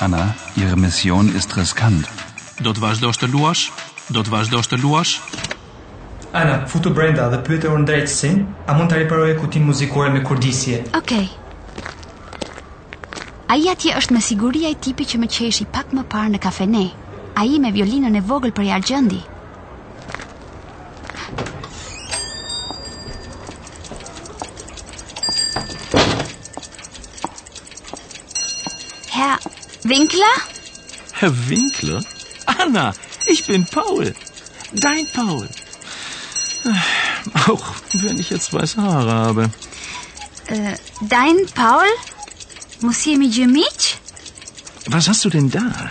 Ana, ihre Mission ist riskant. Do të vazhdosh të luash? Do të vazhdosh të luash? Ana, futu brenda dhe pyete orëndreqësin, a mund ta riparojë kutinë muzikore me kurdisje? Okej. Ai atje është me siguri ai tipi që më qeshi pak më parë në kafene. Ai me violinën e vogël prej argjendi. Herr Winkler? Herr Winkler? Ana, ich bin Paul. Paul. Dein Paul. Äh, auch wenn ich jetzt weiße Haare habe. Äh, dein Paul? Monsieur Mijemich? Was hast du denn da?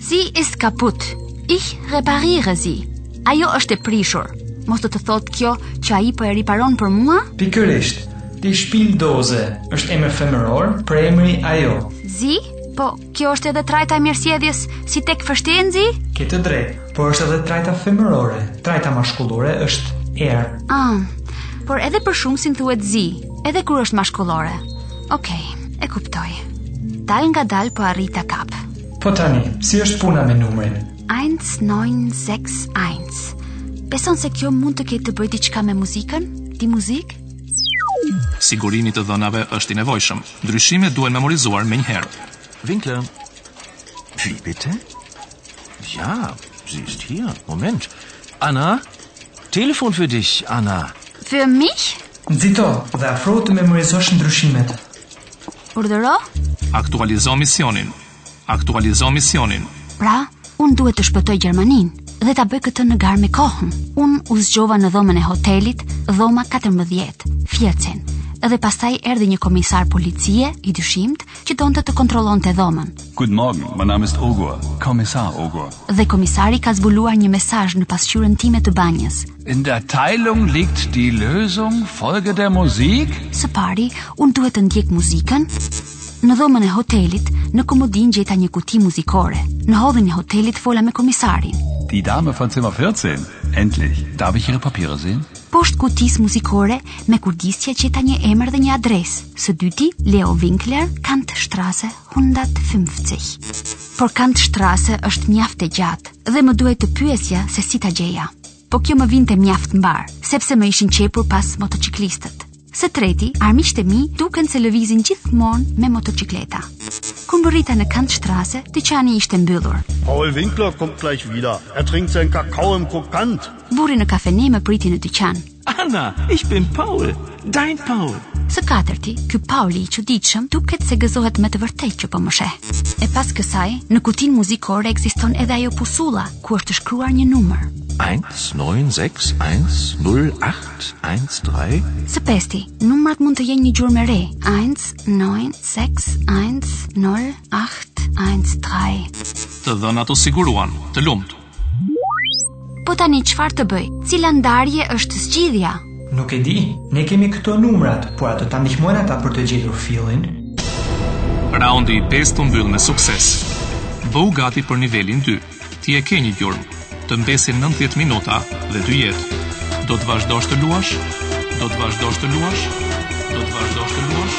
Sie ist kaputt, ich repariere sie. Ajo është e prishur. Mos do të thotë kjo që ai po e riparon për mua? Pikërisht. Die Spieldose, është emër femëror, përemri ajo. Sie, po kjo është edhe trajta e mirësjelljes si tek verstehen Sie? Ke të drejtë, por është edhe trajta femërore. Trajta mashkullore është er. Ah, por edhe për shumësin thuhet sie, edhe kur është mashkullore. Okej, okej, e kuptoj. Dalëngadalë po arrij ta kap. Po tani, si është puna me numrin? 1961. Beson se kjo mund të ketë të bëjë diçka me muzikën? Die Musik? Sigurimi i të dhënave është i nevojshëm. Ndryshimet duhen memorizuar menjëherë. Winkler. Wie bitte? Ja, sie ist hier. Moment. Anna, Telefon für dich, Anna. Für mich? Nxito dhe afrohu të memorizosh ndryshimet. Urdhëro? Aktualizo misionin. Aktualizo misionin. Pra, unë duhet të shpëtoj Gjermaninë dhe ta bëj këtë në garë me kohën. Unë u zgjova në dhomën e hotelit, dhoma 14, vierzehn. Dhe pastaj erdhi një komisar policie i dyshimtë që donte të kontrollonte dhomën. Guten Morgen, mein Name ist Ogur. Kommissar Ogur. Dhe komisari ka zbuluar një mesazh në pasqyrën time të banjës. In der Teilung liegt die Lösung, folge der Musik. Së pari, unë duhet të ndjek muzikën. Në dhomën e hotelit, në komodinë gjeta një kuti muzikore. Në hollin e hotelit fola me komisarin. Die Dame von Zimmer 14, endlich, darf ich Ihre Papiere sehen? Poshtë kutisë muzikore me kurdisje gjeta një emër dhe një adresë. Së dyti, Leo Winkler, Kantstrasse 150. Por Kantstrasse është mjaft e gjatë dhe më duhej të pyesja se si ta gjeja. Po kjo më vinte mjaft mbarë, sepse më ishin qepur pas motoçiklistët. Së treti, armiqtë e mi duken se lëvizin gjithmonë me motoçikleta. Kur mbërrita në Kantstrasse, dyqani ishte mbyllur. Paul Winkler kommt gleich wieder. Er trinkt seinen Kakao im Kokant. Burri në kafene më priti në dyqan. Anna, ich bin Paul, dein Paul. Së katërti, ky Pauli i çuditshëm duket se gëzohet me të vërtetë që po më sheh. E pas kësaj, në kutinë muzikore ekziston edhe ajo pusulla ku është shkruar një numër. 19610813. Së pesti, numrat mund të jenë një gjurmë e re. 19610813. Të dhënat u siguruan. Të lumtë. Po tani çfarë të bëj? Cila ndarje është zgjidhja? Nuk e di. Ne kemi këto numrat, por ato do t'i ndihmojnë ata për të gjetur fillin. Raundi i 5 u mbyll me sukses. Bëhu gati për nivelin 2. Ti e ke një gjurmë. Të mbesin 90 minuta dhe dy jetë. Do të vazhdosh të luash? Do të vazhdosh të luash? Do të vazhdosh të luash?